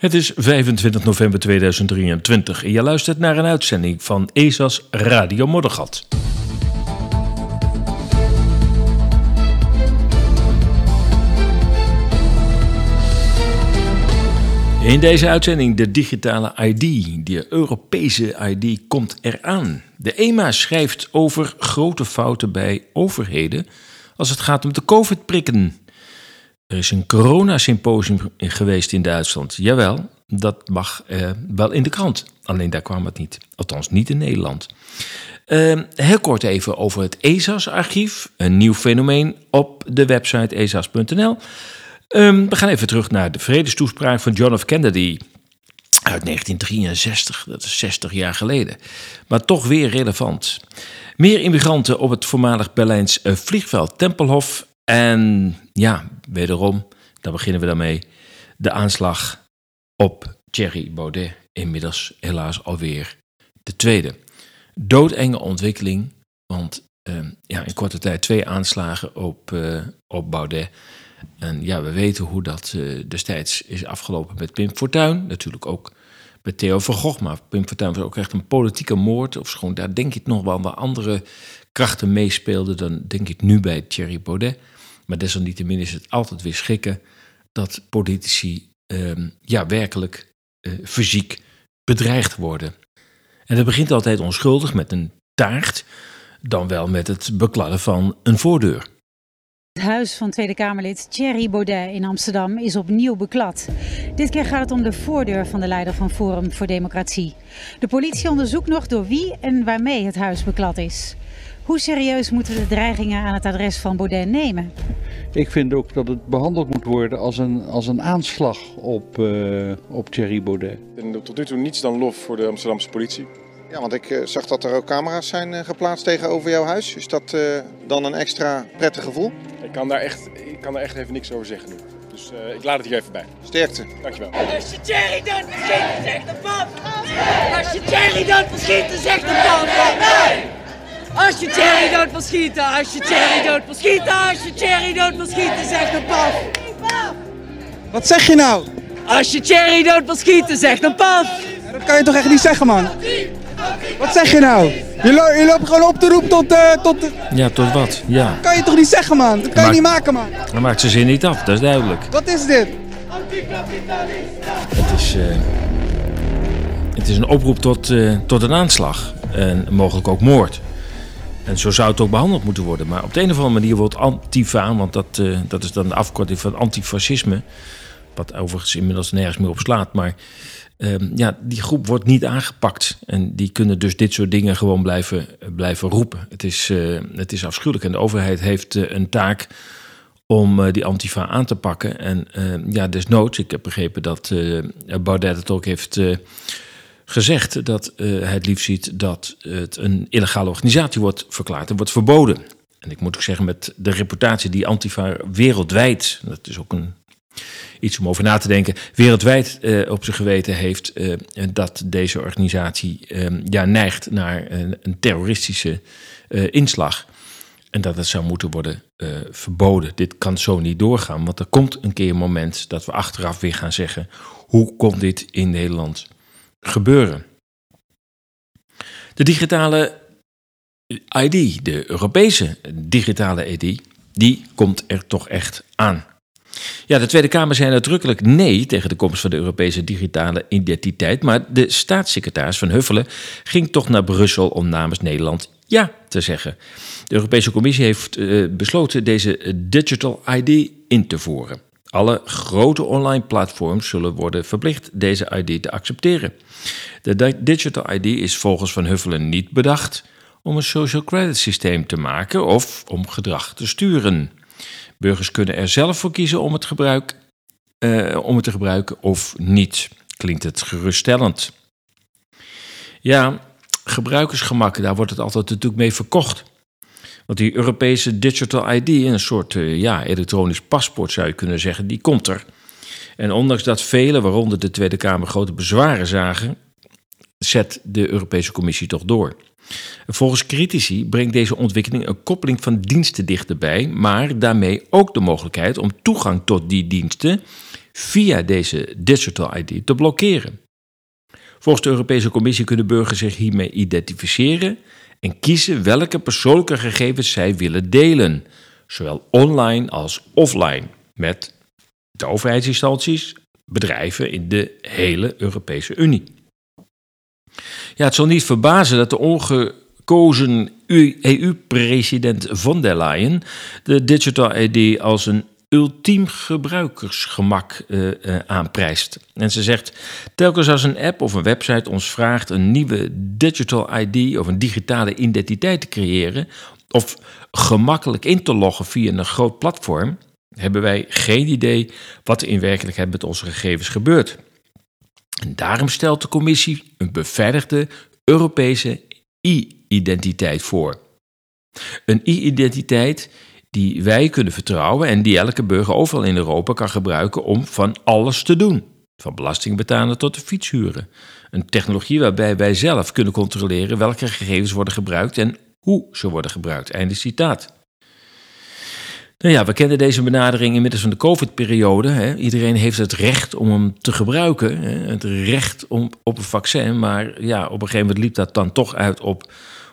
Het is 25 november 2023 en je luistert naar een uitzending van ESA's Radio Moddergat. In deze uitzending de digitale ID, de Europese ID, komt eraan. De EMA schrijft over grote fouten bij overheden als het gaat om de COVID-prikken. Er is een coronasymposium geweest in Duitsland. Jawel, dat mag eh, wel in de krant. Alleen daar kwam het niet. Althans, niet in Nederland. Uh, heel kort even over het ESAS-archief. Een nieuw fenomeen op de website esas.nl. Um, we gaan even terug naar de vredestoespraak van John F. Kennedy uit 1963. Dat is 60 jaar geleden. Maar toch weer relevant. Meer immigranten op het voormalig Berlijns eh, vliegveld Tempelhof. En ja, wederom, daar beginnen we daarmee. De aanslag op Thierry Baudet. Inmiddels helaas alweer de tweede. Doodenge ontwikkeling. Want uh, ja, in korte tijd twee aanslagen op, uh, op Baudet. En ja, we weten hoe dat uh, destijds is afgelopen met Pim Fortuyn. Natuurlijk ook met Theo van Gogh. Maar Pim Fortuyn was ook echt een politieke moord. Of schoon daar denk ik nog wel wat andere krachten meespeelden. Dan denk ik nu bij Thierry Baudet. Maar desalniettemin is het altijd weer schikken dat politici uh, ja, werkelijk uh, fysiek bedreigd worden. En dat begint altijd onschuldig met een taart, dan wel met het bekladden van een voordeur. Het huis van Tweede Kamerlid Thierry Baudet in Amsterdam is opnieuw beklad. Dit keer gaat het om de voordeur van de leider van Forum voor Democratie. De politie onderzoekt nog door wie en waarmee het huis beklad is. Hoe serieus moeten we de dreigingen aan het adres van Baudet nemen? Ik vind ook dat het behandeld moet worden als een, als een aanslag op, uh, op Thierry Baudet. En tot nu toe niets dan lof voor de Amsterdamse politie. Ja, want ik uh, zag dat er ook camera's zijn uh, geplaatst tegenover jouw huis. Is dat dan een extra prettig gevoel? Ik kan daar echt, ik kan daar echt even niks over zeggen nu. Dus ik laat het hier even bij. Sterkte. Dankjewel. Als je Thierry doet verschieten, zegt de. Als je Thierry doet verschieten, zegt de. Nee! Als je Thierry dood wil schieten, als je Thierry dood wil schieten, als je Thierry dood wil schieten, zegt een paf. Wat zeg je nou? Als je Thierry dood wil schieten, zegt een paf. Ja, dat kan je toch echt niet zeggen, man? Wat zeg je nou? Je, lo je loopt gewoon op te roepen tot... Uh, tot de... Ja, tot wat? Ja. Dat kan je toch niet zeggen, man? Dat kan je niet maken, man. Dan maakt ze zin niet af, dat is duidelijk. Wat is dit? Het is... Uh, het is een oproep tot, uh, tot een aanslag. En mogelijk ook moord. En zo zou het ook behandeld moeten worden. Maar op de een of andere manier wordt Antifa, want dat, uh, dat is dan de afkorting van antifascisme. Wat overigens inmiddels nergens meer op slaat. Maar uh, ja, die groep wordt niet aangepakt. En die kunnen dus dit soort dingen gewoon blijven, blijven roepen. Het is, uh, het is afschuwelijk. En de overheid heeft een taak om die Antifa aan te pakken. En ja, desnoods, ik heb begrepen dat Baudet het ook heeft gezegd dat hij het liefst ziet dat het een illegale organisatie wordt verklaard en wordt verboden. En ik moet ook zeggen, met de reputatie die Antifa wereldwijd, dat is ook een, iets om over na te denken, wereldwijd uh, op zijn geweten heeft, uh, dat deze organisatie ja, neigt naar een, een terroristische inslag. En dat het zou moeten worden verboden. Dit kan zo niet doorgaan, want er komt een keer een moment dat we achteraf weer gaan zeggen: hoe komt dit in Nederland gebeuren. De digitale ID, de Europese digitale ID, die komt er toch echt aan. Ja, de Tweede Kamer zei nadrukkelijk nee tegen de komst van de Europese digitale identiteit, maar de staatssecretaris van Huffelen ging toch naar Brussel om namens Nederland ja te zeggen. De Europese Commissie heeft uh, besloten deze Digital ID in te voeren. Alle grote online platforms zullen worden verplicht deze ID te accepteren. De Digital ID is volgens Van Huffelen niet bedacht om een social credit systeem te maken of om gedrag te sturen. Burgers kunnen er zelf voor kiezen om het, gebruik, uh, om het te gebruiken of niet. Klinkt het geruststellend? Ja, gebruikersgemak, daar wordt het altijd natuurlijk mee verkocht. Want die Europese Digital ID, een soort uh, ja, elektronisch paspoort zou je kunnen zeggen, die komt er. En ondanks dat velen, waaronder de Tweede Kamer, grote bezwaren zagen, zet de Europese Commissie toch door. Volgens critici brengt deze ontwikkeling een koppeling van diensten dichterbij, maar daarmee ook de mogelijkheid om toegang tot die diensten via deze Digital ID te blokkeren. Volgens de Europese Commissie kunnen burgers zich hiermee identificeren en kiezen welke persoonlijke gegevens zij willen delen, zowel online als offline, met de overheidsinstanties, bedrijven in de hele Europese Unie. Ja, het zal niet verbazen dat de ongekozen EU-president von der Leyen de Digital ID als een ultiem gebruikersgemak uh, aanprijst. En ze zegt: telkens als een app of een website ons vraagt een nieuwe digital ID of een digitale identiteit te creëren of gemakkelijk in te loggen via een groot platform, hebben wij geen idee wat er in werkelijkheid met onze gegevens gebeurt. En daarom stelt de commissie een beveiligde Europese e-identiteit voor. Een e-identiteit die wij kunnen vertrouwen en die elke burger overal in Europa kan gebruiken om van alles te doen. Van belasting betalen tot de fiets huren. Een technologie waarbij wij zelf kunnen controleren welke gegevens worden gebruikt en hoe ze worden gebruikt. Einde citaat. Nou ja, we kennen deze benadering inmiddels van de COVID-periode. Iedereen heeft het recht om hem te gebruiken. Hè? Het recht om, op een vaccin. Maar ja, op een gegeven moment liep dat dan toch uit op,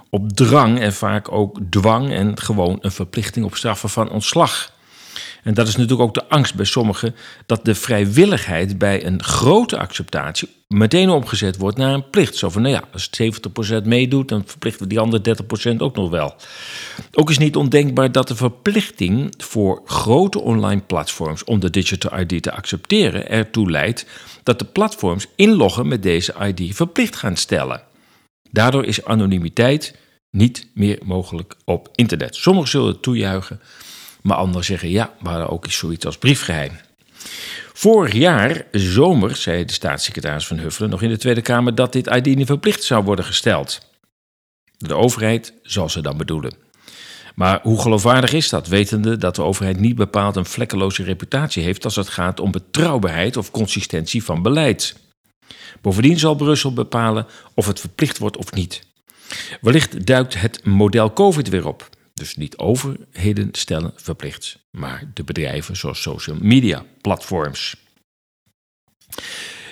op drang en vaak ook dwang en gewoon een verplichting op straffen van ontslag. En dat is natuurlijk ook de angst bij sommigen dat de vrijwilligheid bij een grote acceptatie meteen omgezet wordt naar een plicht. Zo van, nou ja, als 70% meedoet, dan verplichten we die andere 30% ook nog wel. Ook is niet ondenkbaar dat de verplichting voor grote online platforms om de digital ID te accepteren ertoe leidt dat de platforms inloggen met deze ID verplicht gaan stellen. Daardoor is anonimiteit niet meer mogelijk op internet. Sommigen zullen het toejuichen, maar anderen zeggen ja, maar ook is zoiets als briefgeheim. Vorig jaar, zomer, zei de staatssecretaris van Huffelen nog in de Tweede Kamer dat dit ID niet verplicht zou worden gesteld. De overheid zal ze dan bedoelen. Maar hoe geloofwaardig is dat, wetende dat de overheid niet bepaald een vlekkeloze reputatie heeft als het gaat om betrouwbaarheid of consistentie van beleid? Bovendien zal Brussel bepalen of het verplicht wordt of niet. Wellicht duikt het model COVID weer op. Dus niet overheden stellen verplicht, maar de bedrijven zoals social media platforms.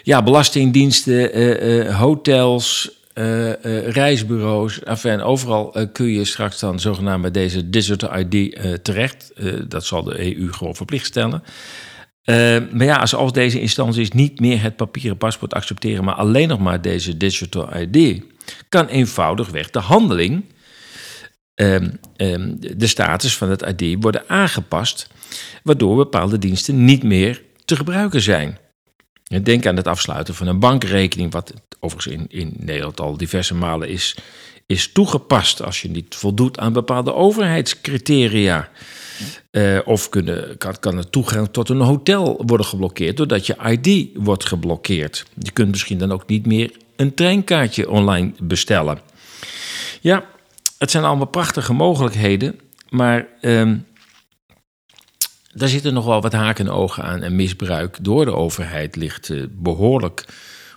Ja, belastingdiensten, uh, hotels, uh, reisbureaus, enfin, overal kun je straks dan zogenaamd met deze digital ID terecht. dat zal de EU gewoon verplicht stellen. Maar ja, als al deze instanties niet meer het papieren paspoort accepteren, maar alleen nog maar deze digital ID, kan eenvoudigweg de handeling Ehm, ehm, de status van het ID worden aangepast, waardoor bepaalde diensten niet meer te gebruiken zijn. Denk aan het afsluiten van een bankrekening, wat overigens in, in Nederland al diverse malen is, is toegepast als je niet voldoet aan bepaalde overheidscriteria. Uh, of kunnen, kan, kan de toegang tot een hotel worden geblokkeerd doordat je ID wordt geblokkeerd. Je kunt misschien dan ook niet meer een treinkaartje online bestellen. Ja, het zijn allemaal prachtige mogelijkheden, maar um, daar zitten nog wel wat haken en ogen aan. En misbruik door de overheid ligt uh, behoorlijk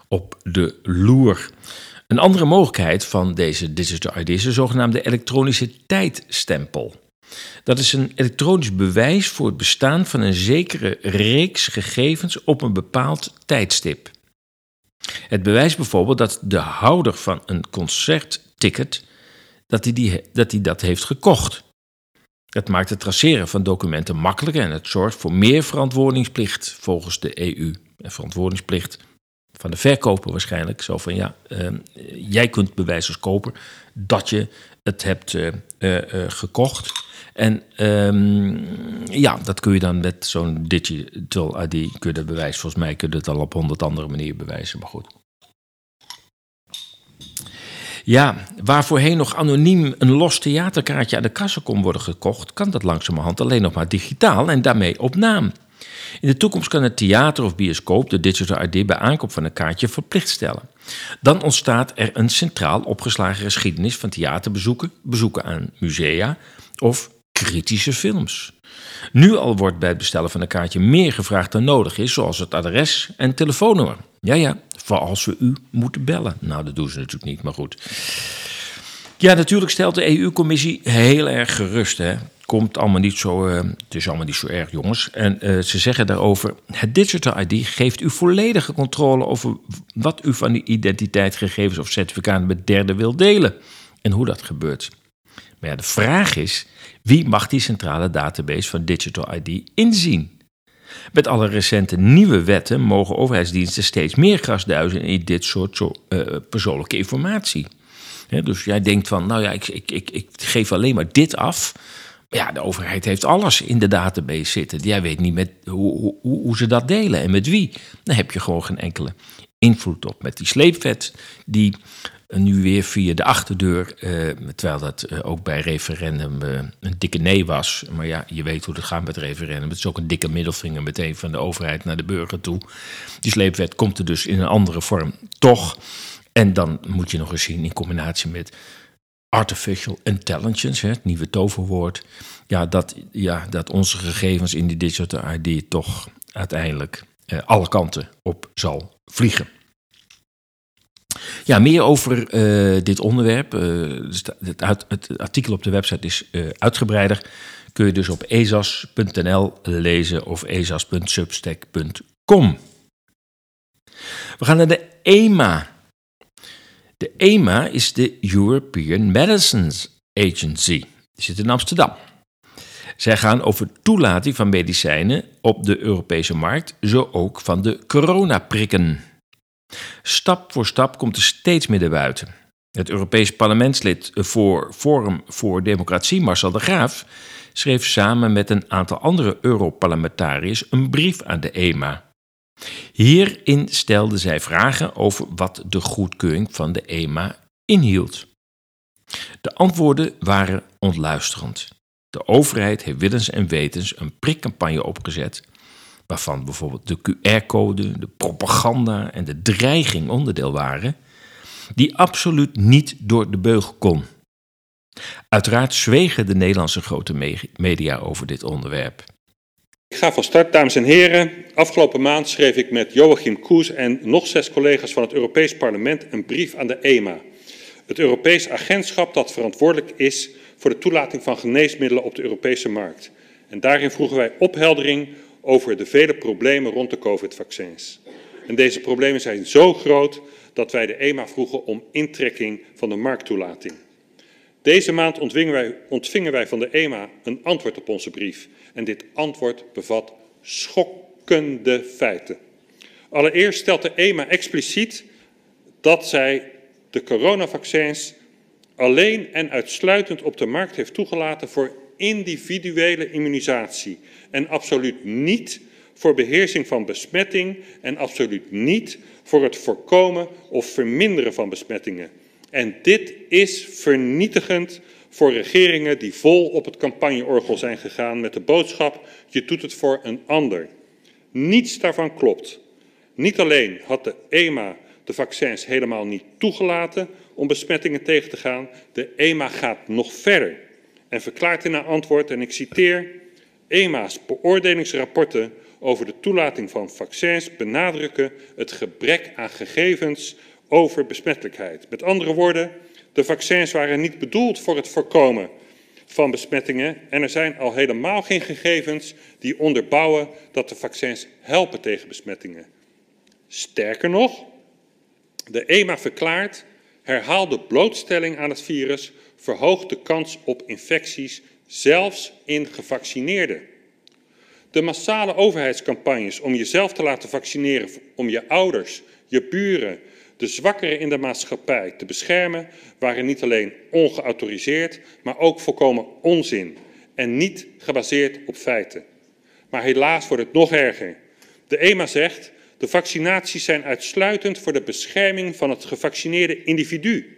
op de loer. Een andere mogelijkheid van deze digital ID is de zogenaamde elektronische tijdstempel. Dat is een elektronisch bewijs voor het bestaan van een zekere reeks gegevens op een bepaald tijdstip. Het bewijst bijvoorbeeld dat de houder van een concertticket dat hij, die, dat hij dat heeft gekocht. Het maakt het traceren van documenten makkelijker en het zorgt voor meer verantwoordingsplicht volgens de EU. En verantwoordingsplicht van de verkoper waarschijnlijk. Zo van ja, uh, jij kunt bewijzen als koper dat je het hebt uh, uh, gekocht. En um, ja, dat kun je dan met zo'n digital ID, kun je dat bewijzen. Volgens mij kun je het al op honderd andere manieren bewijzen, maar goed. Ja, waar voorheen nog anoniem een los theaterkaartje aan de kassa kon worden gekocht, kan dat langzamerhand alleen nog maar digitaal en daarmee op naam. In de toekomst kan het theater of bioscoop de digital ID bij aankoop van een kaartje verplicht stellen. Dan ontstaat er een centraal opgeslagen geschiedenis van theaterbezoeken, bezoeken aan musea of kritische films. Nu al wordt bij het bestellen van een kaartje meer gevraagd dan nodig is, zoals het adres en telefoonnummer. Ja, ja, voor als we u moeten bellen. Nou, dat doen ze natuurlijk niet, maar goed. Ja, natuurlijk stelt de EU-commissie heel erg gerust. Hè? komt allemaal niet zo, eh, het is allemaal niet zo erg, jongens. En eh, ze zeggen daarover: het Digital ID geeft u volledige controle over wat u van uw identiteitsgegevens of certificaten met derden wil delen en hoe dat gebeurt. Maar ja, de vraag is: wie mag die centrale database van Digital ID inzien? Met alle recente nieuwe wetten mogen overheidsdiensten steeds meer grasduizen in dit soort uh, persoonlijke informatie. dus jij denkt van, nou ja, ik, ik, ik, ik geef alleen maar dit af. Ja, de overheid heeft alles in de database zitten. Jij weet niet met hoe, hoe, hoe ze dat delen en met wie. Dan heb je gewoon geen enkele invloed op. Met die sleepwet die nu weer via de achterdeur, eh, terwijl dat eh, ook bij referendum eh, een dikke nee was. Maar ja, je weet hoe het gaat met referendum. Het is ook een dikke middelvinger meteen van de overheid naar de burger toe. Die sleepwet komt er dus in een andere vorm toch. En dan moet je nog eens zien in combinatie met artificial intelligence, het nieuwe toverwoord. Ja, dat, ja, dat onze gegevens in die digital ID toch uiteindelijk alle kanten op zal vliegen. Ja, meer over uh, dit onderwerp. Uh, het, het, artikel op de website is uh, uitgebreider. Kun je dus op ezas.nl lezen of ezas.substack.com. We gaan naar de EMA. De EMA is de European Medicines Agency. Die zit in Amsterdam. Zij gaan over toelating van medicijnen op de Europese markt, zo ook van de coronaprikken. Stap voor stap komt er steeds meer naar buiten. Het Europees parlementslid voor Forum voor Democratie, Marcel de Graaf, schreef samen met een aantal andere Europarlementariërs een brief aan de EMA. Hierin stelden zij vragen over wat de goedkeuring van de EMA inhield. De antwoorden waren ontluisterend. De overheid heeft willens en wetens een prikcampagne opgezet waarvan bijvoorbeeld de QR-code, de propaganda en de dreiging onderdeel waren, die absoluut niet door de beugel kon. Uiteraard zwegen de Nederlandse grote media over dit onderwerp. Ik ga van start, dames en heren. Afgelopen maand schreef ik met Joachim Koes en nog zes collega's van het Europees Parlement een brief aan de EMA. Het Europees agentschap dat verantwoordelijk is voor de toelating van geneesmiddelen op de Europese markt. En daarin vroegen wij opheldering over de vele problemen rond de COVID-vaccins. En deze problemen zijn zo groot dat wij de EMA vroegen om intrekking van de markttoelating. Deze maand ontvingen wij, wij van de EMA een antwoord op onze brief. En dit antwoord bevat schokkende feiten. Allereerst stelt de EMA expliciet dat zij de coronavaccins alleen en uitsluitend op de markt heeft toegelaten voor individuele immunisatie en absoluut niet voor beheersing van besmetting en absoluut niet voor het voorkomen of verminderen van besmettingen. En dit is vernietigend voor regeringen die vol op het campagneorgel zijn gegaan met de boodschap: je doet het voor een ander. Niets daarvan klopt. Niet alleen had de EMA de vaccins helemaal niet toegelaten om besmettingen tegen te gaan, de EMA gaat nog verder en verklaart in haar antwoord, en ik citeer, EMA's beoordelingsrapporten over de toelating van vaccins benadrukken het gebrek aan gegevens over besmettelijkheid. Met andere woorden, de vaccins waren niet bedoeld voor het voorkomen van besmettingen en er zijn al helemaal geen gegevens die onderbouwen dat de vaccins helpen tegen besmettingen. Sterker nog, de EMA verklaart herhaalde blootstelling aan het virus verhoogt de kans op infecties, zelfs in gevaccineerden. De massale overheidscampagnes om jezelf te laten vaccineren, om je ouders, je buren, de zwakkeren in de maatschappij te beschermen, waren niet alleen ongeautoriseerd, maar ook volkomen onzin en niet gebaseerd op feiten. Maar helaas wordt het nog erger. De EMA zegt, de vaccinaties zijn uitsluitend voor de bescherming van het gevaccineerde individu.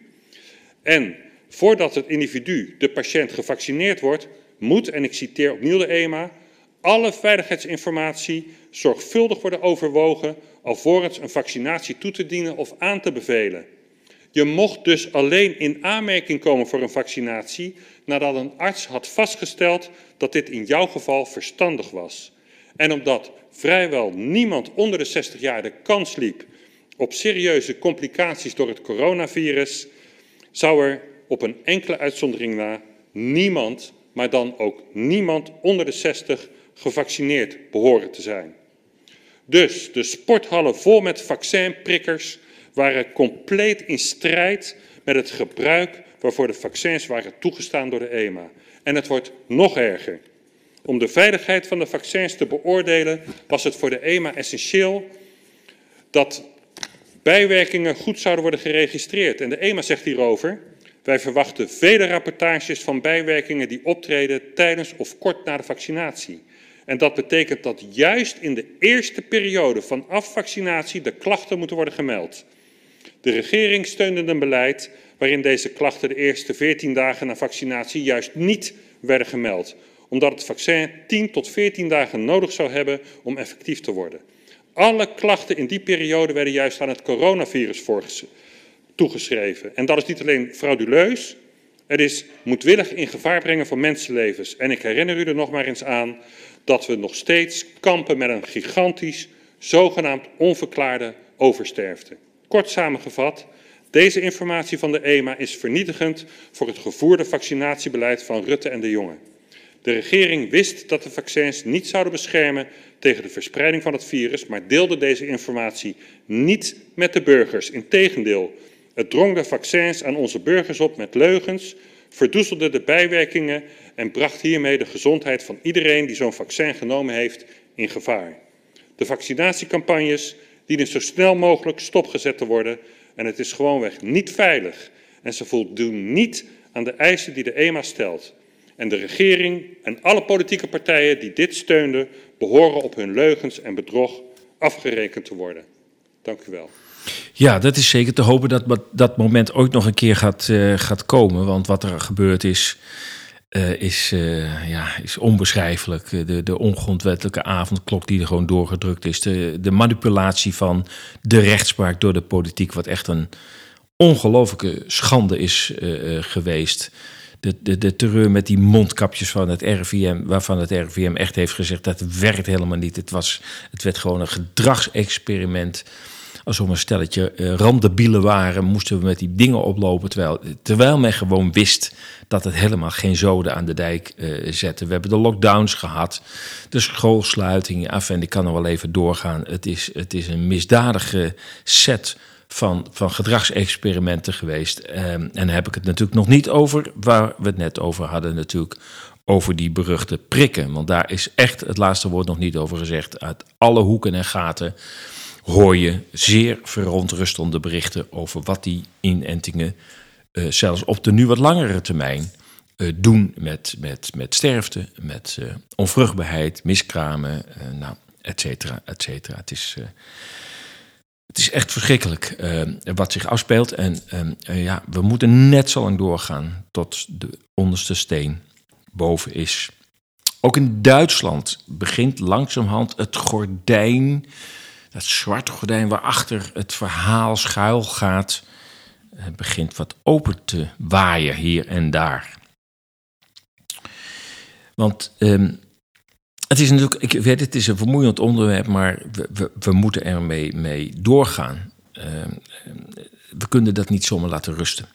En Voordat het individu, de patiënt, gevaccineerd wordt, moet, en ik citeer opnieuw de EMA, alle veiligheidsinformatie zorgvuldig worden overwogen alvorens een vaccinatie toe te dienen of aan te bevelen. Je mocht dus alleen in aanmerking komen voor een vaccinatie nadat een arts had vastgesteld dat dit in jouw geval verstandig was. En omdat vrijwel niemand onder de 60 jaar de kans liep op serieuze complicaties door het coronavirus, zou er op een enkele uitzondering na niemand maar dan ook niemand onder de 60 gevaccineerd behoren te zijn. Dus de sporthallen vol met vaccinprikkers waren compleet in strijd met het gebruik waarvoor de vaccins waren toegestaan door de EMA. En het wordt nog erger. Om de veiligheid van de vaccins te beoordelen was het voor de EMA essentieel dat bijwerkingen goed zouden worden geregistreerd. En de EMA zegt hierover, wij verwachten vele rapportages van bijwerkingen die optreden tijdens of kort na de vaccinatie. En dat betekent dat juist in de eerste periode vanaf vaccinatie de klachten moeten worden gemeld. De regering steunde een beleid waarin deze klachten de eerste 14 dagen na vaccinatie juist niet werden gemeld, omdat het vaccin 10 tot 14 dagen nodig zou hebben om effectief te worden. Alle klachten in die periode werden juist aan het coronavirus toegeschreven. En dat is niet alleen frauduleus, het is moedwillig in gevaar brengen van mensenlevens. En ik herinner u er nog maar eens aan dat we nog steeds kampen met een gigantisch, zogenaamd onverklaarde oversterfte. Kort samengevat, deze informatie van de EMA is vernietigend voor het gevoerde vaccinatiebeleid van Rutte en de Jonge. De regering wist dat de vaccins niet zouden beschermen tegen de verspreiding van het virus, maar deelde deze informatie niet met de burgers. Integendeel, het drong de vaccins aan onze burgers op met leugens, verdoezelde de bijwerkingen en bracht hiermee de gezondheid van iedereen die zo'n vaccin genomen heeft in gevaar. De vaccinatiecampagnes dienen zo snel mogelijk stopgezet te worden en het is gewoonweg niet veilig en ze voldoen niet aan de eisen die de EMA stelt. En de regering en alle politieke partijen die dit steunden, behoren op hun leugens en bedrog afgerekend te worden. Dank u wel. Ja, dat is zeker te hopen dat dat moment ooit nog een keer gaat, uh, gaat komen. Want wat er gebeurd is, uh, is, uh, ja, is onbeschrijfelijk. De, de ongrondwettelijke avondklok die er gewoon doorgedrukt is. De, de manipulatie van de rechtspraak door de politiek, wat echt een ongelofelijke schande is geweest de, de, de terreur met die mondkapjes van het RIVM, waarvan het RIVM echt heeft gezegd dat werkt helemaal niet. Het, was, het werd gewoon een gedragsexperiment. Alsof een stelletje uh, waren, moesten we met die dingen oplopen. Terwijl, terwijl men gewoon wist dat het helemaal geen zoden aan de dijk uh, zette. We hebben de lockdowns gehad, de schoolsluitingen. Af en ik kan er wel even doorgaan. Het is, het is een misdadige set van, van gedragsexperimenten geweest. Um, en heb ik het natuurlijk nog niet over waar we het net over hadden, natuurlijk over die beruchte prikken. Want daar is echt het laatste woord nog niet over gezegd. Uit alle hoeken en gaten hoor je zeer verontrustende berichten over wat die inentingen, uh, zelfs op de nu wat langere termijn, uh, doen met, met, met sterfte, met uh, onvruchtbaarheid, miskramen, nou, et cetera, et cetera. Het is het is echt verschrikkelijk wat zich afspeelt. En uh, ja, we moeten net zo lang doorgaan tot de onderste steen boven is. Ook in Duitsland begint langzamerhand het gordijn, dat zwarte gordijn waarachter het verhaal schuil gaat, uh, begint wat open te waaien hier en daar. Want um, het is natuurlijk, ik weet het is een vermoeiend onderwerp, maar we, we, moeten ermee mee doorgaan. Uh, we kunnen dat niet zomaar laten rusten.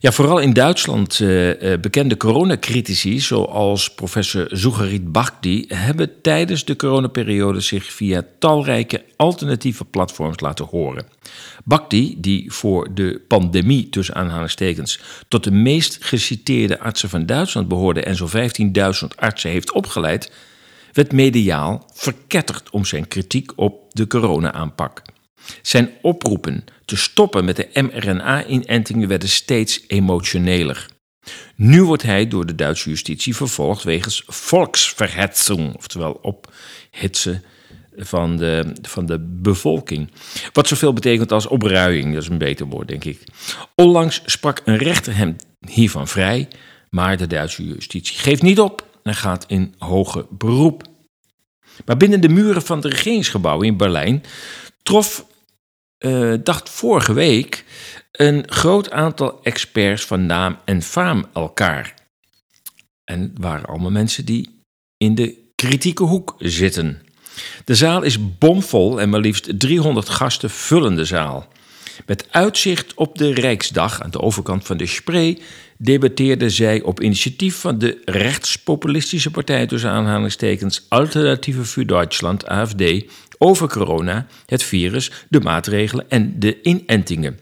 Ja, vooral in Duitsland uh, bekende coronacritici, zoals professor Zugarit Bakti, hebben tijdens de coronaperiode zich via talrijke alternatieve platforms laten horen. Bakti, die voor de pandemie tussen aanhalingstekens tot de meest geciteerde artsen van Duitsland behoorde en zo'n 15.000 artsen heeft opgeleid, werd mediaal verketterd om zijn kritiek op de corona-aanpak. Zijn oproepen te stoppen met de mRNA-inentingen werden steeds emotioneler. Nu wordt hij door de Duitse justitie vervolgd wegens volksverhetzung, oftewel ophitsen van de, van de bevolking. Wat zoveel betekent als opruiing, dat is een beter woord, denk ik. Onlangs sprak een rechter hem hiervan vrij, maar de Duitse justitie geeft niet op en gaat in hoger beroep. Maar binnen de muren van het regeringsgebouw in Berlijn trof, uh, dacht vorige week, een groot aantal experts van naam en faam elkaar. En waren allemaal mensen die in de kritieke hoek zitten. De zaal is bomvol en maar liefst 300 gasten vullen de zaal. Met uitzicht op de Rijksdag aan de overkant van de Spree debatteerde zij op initiatief van de rechtspopulistische partij tussen aanhalingstekens Alternatieve für Deutschland AFD over corona, het virus, de maatregelen en de inentingen.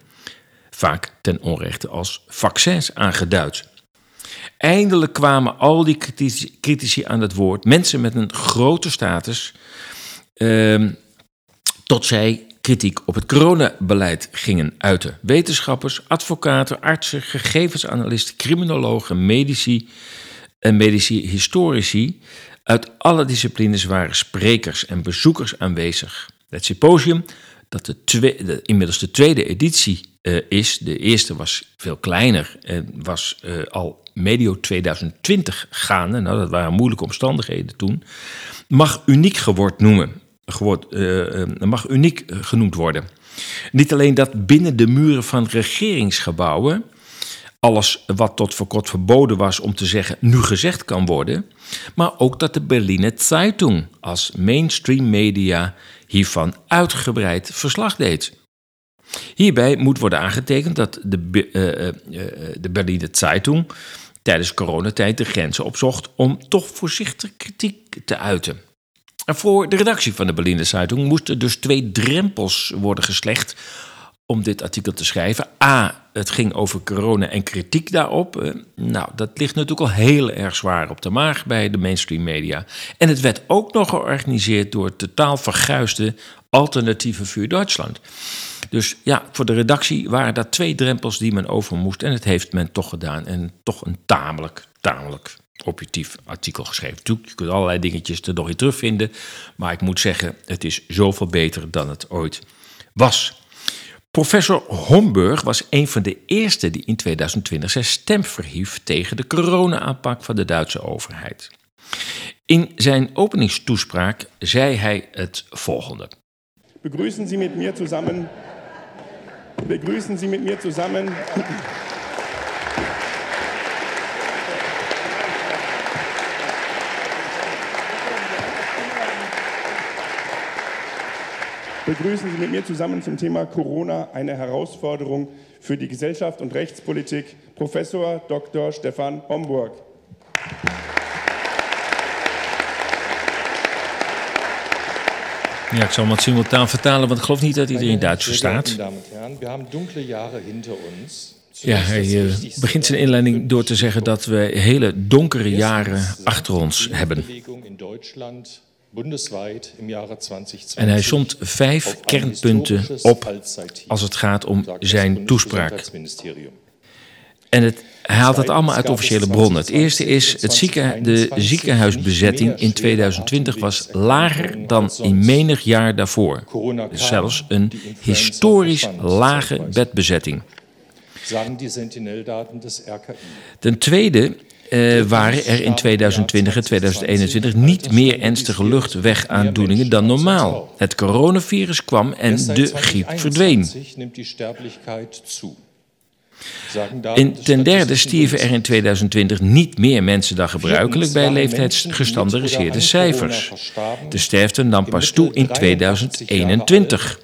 Vaak ten onrechte als vaccins aangeduid. Eindelijk kwamen al die critici, aan het woord, mensen met een grote status, ehm, tot zij kritiek op het coronabeleid gingen uiten. Wetenschappers, advocaten, artsen, gegevensanalisten, criminologen, medici en medici historici uit alle disciplines waren sprekers en bezoekers aanwezig. Het symposium, dat de, inmiddels de tweede editie uh, is, de eerste was veel kleiner en was uh, al medio 2020 gaande, nou dat waren moeilijke omstandigheden toen, mag uniek geword noemen uh, mag uniek genoemd worden. Niet alleen dat binnen de muren van regeringsgebouwen alles wat tot voor kort verboden was om te zeggen nu gezegd kan worden, maar ook dat de Berliner Zeitung als mainstream media hiervan uitgebreid verslag deed. Hierbij moet worden aangetekend dat de, uh, de Berliner Zeitung tijdens coronatijd de grenzen opzocht om toch voorzichtig kritiek te uiten. Voor de redactie van de Berliner Zeitung moesten dus twee drempels worden geslecht om dit artikel te schrijven. A, het ging over corona en kritiek daarop. Eh, nou, dat ligt natuurlijk al heel erg zwaar op de maag bij de mainstream media. En het werd ook nog georganiseerd door totaal verguisde alternatieve vuur Duitsland. Dus ja, voor de redactie waren dat twee drempels die men over moest. En het heeft men toch gedaan. En toch een tamelijk, tamelijk objectief artikel geschreven. Je kunt allerlei dingetjes er nog in terugvinden. Maar ik moet zeggen, het is zoveel beter dan het ooit was. Professor Homburg was een van de eerste die in 2020 zijn stem verhief tegen de corona-aanpak van de Duitse overheid. In zijn openingstoespraak zei hij het volgende. Begrüßen Sie mit mir zusammen. Begrüßen Sie mit mir zusammen. Begrüßen Sie mit mir zusammen zum Thema Corona eine Herausforderung für die Gesellschaft und Rechtspolitik Professor Dr. Stefan Homburg. Ja, ik zal hem wat simultaan vertalen, want ik geloof niet dat iedereen Duits verstaat. Ja, hij uh, begint zijn inleiding door te zeggen dat we hele donkere jaren achter ons hebben. En hij somt vijf kernpunten op als het gaat om zijn toespraak. En het, hij haalt het allemaal uit officiële bronnen. Het eerste is, het zieken, de ziekenhuisbezetting in 2020 was lager dan in menig jaar daarvoor. Zelfs een historisch lage bedbezetting. Ten tweede uh, waren er in 2020 en 2021 niet meer ernstige luchtwegaandoeningen dan normaal. Het coronavirus kwam en de griep verdween. In, ten derde stierven er in 2020 niet meer mensen dan gebruikelijk bij leeftijdsgestandardiseerde cijfers. De sterfte nam pas toe in 2021.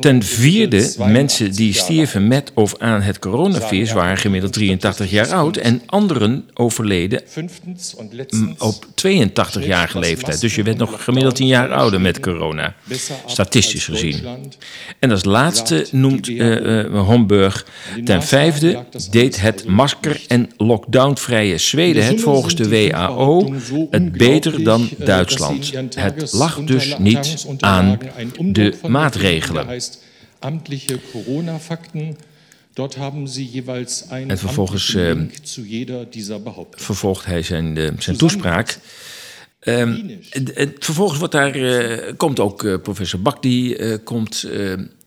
Ten vierde, mensen die stierven met of aan het coronavirus waren gemiddeld 83 jaar oud en anderen overleden op 82-jarige leeftijd. Dus je werd nog gemiddeld 10 jaar ouder met corona, statistisch gezien. En als laatste noemt uh, Homburg ten vijfde deed het masker- en lockdownvrije Zweden het volgens de WHO het beter dan Duitsland. Het lag dus niet aan de maatregelen. En vervolgens uh, vervolgt hij zijn, uh, zijn toespraak. Um, en, en, vervolgens wordt daar, uh, komt ook professor Bak, die komt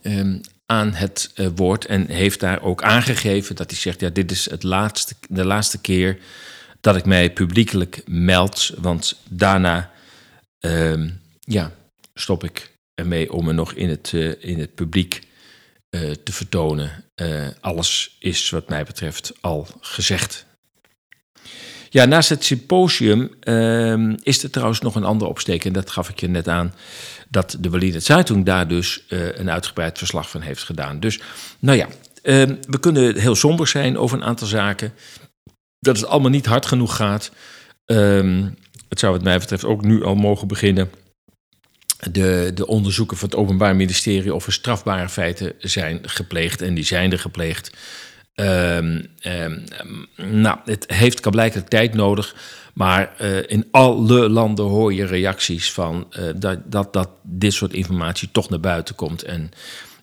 um, aan het woord en heeft daar ook aangegeven dat hij zegt: ja, dit is het laatste, de laatste keer dat ik mij publiekelijk meld, want daarna um, ja, stop ik ermee om me nog in het, uh, in het publiek uh, te vertonen. Uh, alles is wat mij betreft al gezegd. Ja, naast het symposium is er trouwens nog een ander opsteken. En dat gaf ik je net aan. Dat de Berliner Zeitung daar dus eh, een uitgebreid verslag van heeft gedaan. Dus, nou ja, we kunnen heel somber zijn over een aantal zaken. Dat het allemaal niet hard genoeg gaat. Ehm, het zou wat mij betreft ook nu al mogen beginnen. De, de onderzoeken van het Openbaar Ministerie of er strafbare feiten zijn gepleegd. En die zijn er gepleegd. Um, um, nou, het heeft blijkbaar tijd nodig. Maar uh, in alle landen hoor je reacties van uh, dat, dat, dat dit soort informatie toch naar buiten komt. En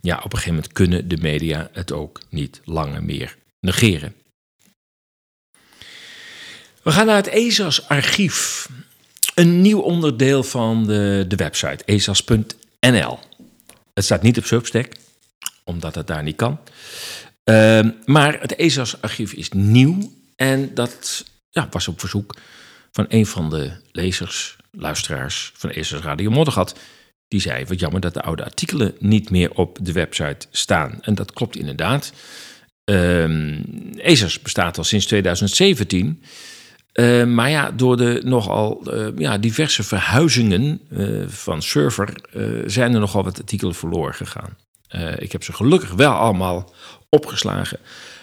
ja, op een gegeven moment kunnen de media het ook niet langer meer negeren. We gaan naar het ESAS-archief. Een nieuw onderdeel van de, de website esas.nl. Het staat niet op Substack, omdat het daar niet kan. Uh, maar het ESAS-archief is nieuw en dat ja, was op verzoek van een van de lezers, luisteraars van ESAS Radio Moddergat. Die zei, wat jammer dat de oude artikelen niet meer op de website staan. En dat klopt inderdaad. Uh, ESAS bestaat al sinds 2017. Uh, maar ja, door de nogal uh, ja, diverse verhuizingen uh, van server zijn er nogal wat artikelen verloren gegaan. ik heb ze gelukkig wel allemaal opgeslagen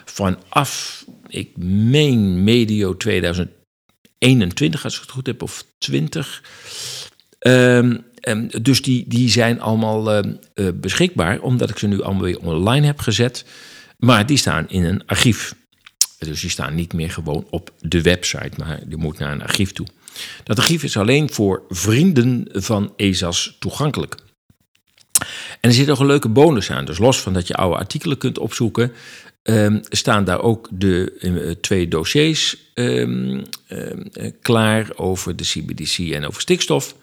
vanaf, ik meen medio 2021, als ik het goed heb, of 20. Um, um, dus die, die zijn allemaal beschikbaar, omdat ik ze nu allemaal weer online heb gezet. Maar die staan in een archief. Dus die staan niet meer gewoon op de website, maar die moet naar een archief toe. Dat archief is alleen voor vrienden van ESAS toegankelijk. En er zit nog een leuke bonus aan. Dus los van dat je oude artikelen kunt opzoeken, um, staan daar ook de uh, twee dossiers um, uh, klaar over de CBDC en over stikstof.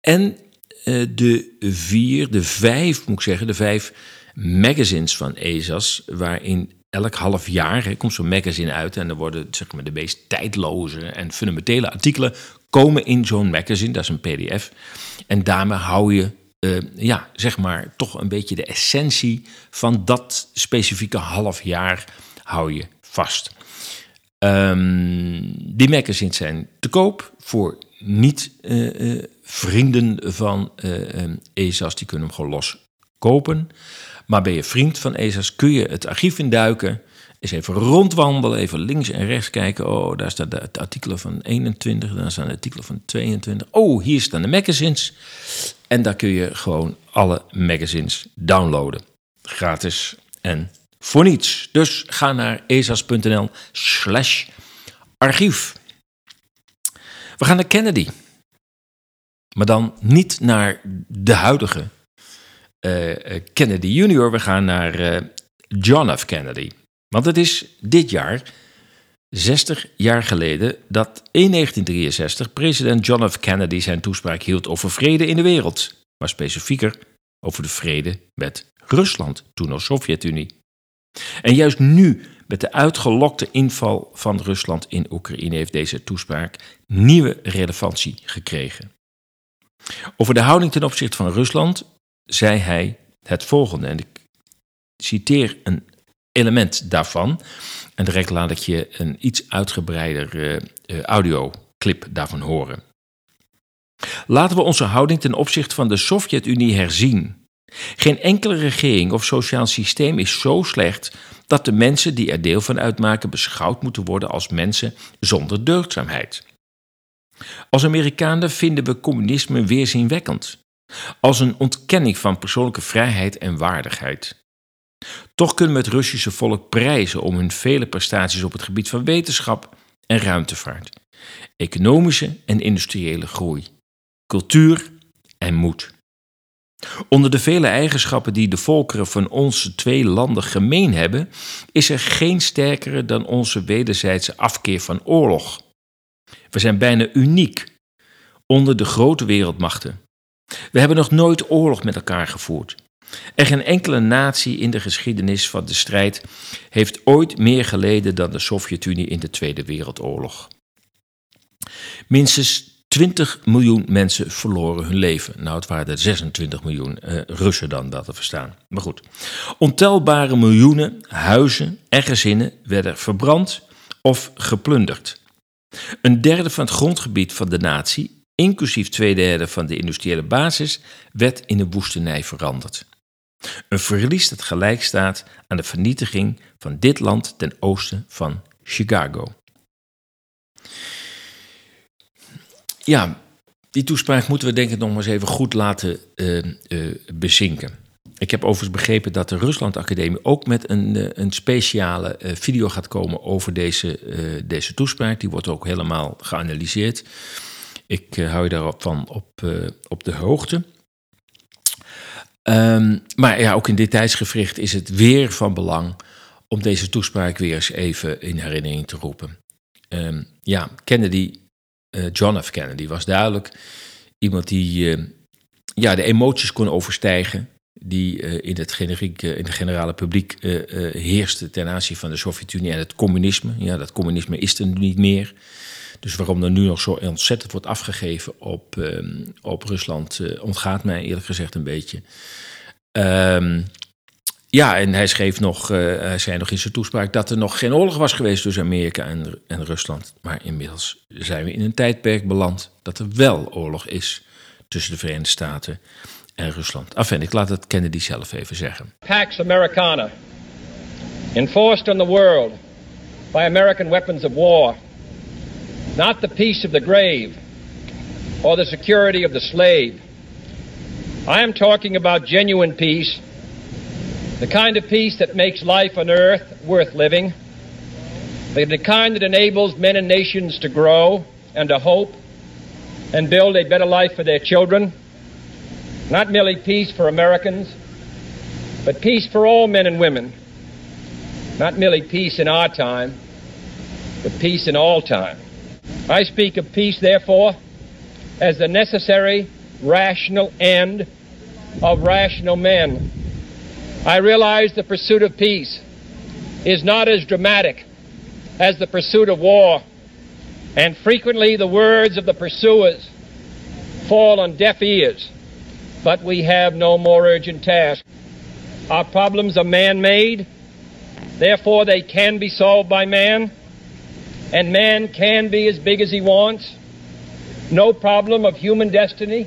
En uh, de vier, de vijf, moet ik zeggen, de vijf magazines van ESAS, waarin elk half jaar hè, komt zo'n magazine uit en er worden zeg maar, de meest tijdloze en fundamentele artikelen komen in zo'n magazine, dat is een pdf. En daarmee hou je uh, ja, zeg maar, toch een beetje de essentie van dat specifieke half jaar hou je vast. Um, die magazines zijn te koop voor niet-vrienden uh, uh, van ESAS. Die kunnen hem gewoon los kopen. Maar ben je vriend van ESAS, kun je het archief induiken. Eens even rondwandelen, even links en rechts kijken. Oh, daar staan de artikelen van 21, daar staan de artikelen van 22. Oh, hier staan de magazines. En daar kun je gewoon alle magazines downloaden. Gratis en voor niets. Dus ga naar esas.nl slash archief. We gaan naar Kennedy. Maar dan niet naar de huidige Kennedy junior. We gaan naar uh, John F. Kennedy. Want het is dit jaar 60 jaar geleden dat in 1963 president John F. Kennedy zijn toespraak hield over vrede in de wereld, maar specifieker over de vrede met Rusland, toen nog Sovjet-Unie. En juist nu, met de uitgelokte inval van Rusland in Oekraïne, heeft deze toespraak nieuwe relevantie gekregen. Over de houding ten opzichte van Rusland zei hij het volgende, en ik citeer een element daarvan. En direct laat ik je een iets uitgebreider uh, uh, audioclip daarvan horen. Laten we onze houding ten opzichte van de Sovjet-Unie herzien. Geen enkele regering of sociaal systeem is zo slecht dat de mensen die er deel van uitmaken beschouwd moeten worden als mensen zonder deugdzaamheid. Als Amerikanen vinden we communisme weerzinwekkend, als een ontkenning van persoonlijke vrijheid en waardigheid. Toch kunnen we het Russische volk prijzen om hun vele prestaties op het gebied van wetenschap en ruimtevaart, economische en industriële groei, cultuur en moed. Onder de vele eigenschappen die de volkeren van onze twee landen gemeen hebben, is er geen sterkere dan onze wederzijdse afkeer van oorlog. We zijn bijna uniek onder de grote wereldmachten. We hebben nog nooit oorlog met elkaar gevoerd. En geen enkele natie in de geschiedenis van de strijd heeft ooit meer geleden dan de Sovjet-Unie in de Tweede Wereldoorlog. Minstens 20 miljoen mensen verloren hun leven. Nou, het waren er 26 miljoen uh, Russen dan, dat te verstaan. Maar goed. Ontelbare miljoenen huizen en gezinnen werden verbrand of geplunderd. Een derde van het grondgebied van de natie, inclusief twee derde van de industriële basis, werd in een woestenij veranderd. Een verlies dat gelijk staat aan de vernietiging van dit land ten oosten van Chicago. Ja, die toespraak moeten we denk ik nog maar eens even goed laten uh, uh, bezinken. Ik heb overigens begrepen dat de Rusland Academie ook met een, uh, een speciale video gaat komen over deze, deze toespraak. Die wordt ook helemaal geanalyseerd. Ik hou je daarvan op, op de hoogte. Um, maar ja, ook in dit tijdsgevricht is het weer van belang om deze toespraak weer eens even in herinnering te roepen. Um, ja, Kennedy, uh, John F. Kennedy, was duidelijk iemand die ja, de emoties kon overstijgen. Die in, het generieke, in de generale publiek heerste ten aanzien van de Sovjet-Unie en het communisme. Ja, dat communisme is er niet meer. Dus waarom er nu nog zo ontzettend wordt afgegeven op, um, op Rusland, uh, ontgaat mij eerlijk gezegd een beetje. Um, ja, en hij schreef nog, uh, hij zei nog in zijn toespraak dat er nog geen oorlog was geweest tussen Amerika en, en Rusland. Maar inmiddels zijn we in een tijdperk beland dat er wel oorlog is tussen de Verenigde Staten en Rusland. Enfin, ik laat het Kennedy zelf even zeggen. Pax Americana, enforced on the world by American weapons of war. Not the peace of the grave or the security of the slave. I am talking about genuine peace, the kind of peace that makes life on earth worth living, the kind that enables men and nations to grow and to hope and build a better life for their children. Not merely peace for Americans, but peace for all men and women. Not merely peace in our time, but peace in all time. I speak of peace, therefore, as the necessary, rational end of rational men. I realize the pursuit of peace is not as dramatic as the pursuit of war, and frequently the words of the pursuers fall on deaf ears. But we have no more urgent task. Our problems are man made, therefore, they can be solved by man and man can be as big as he wants. No problem of human destiny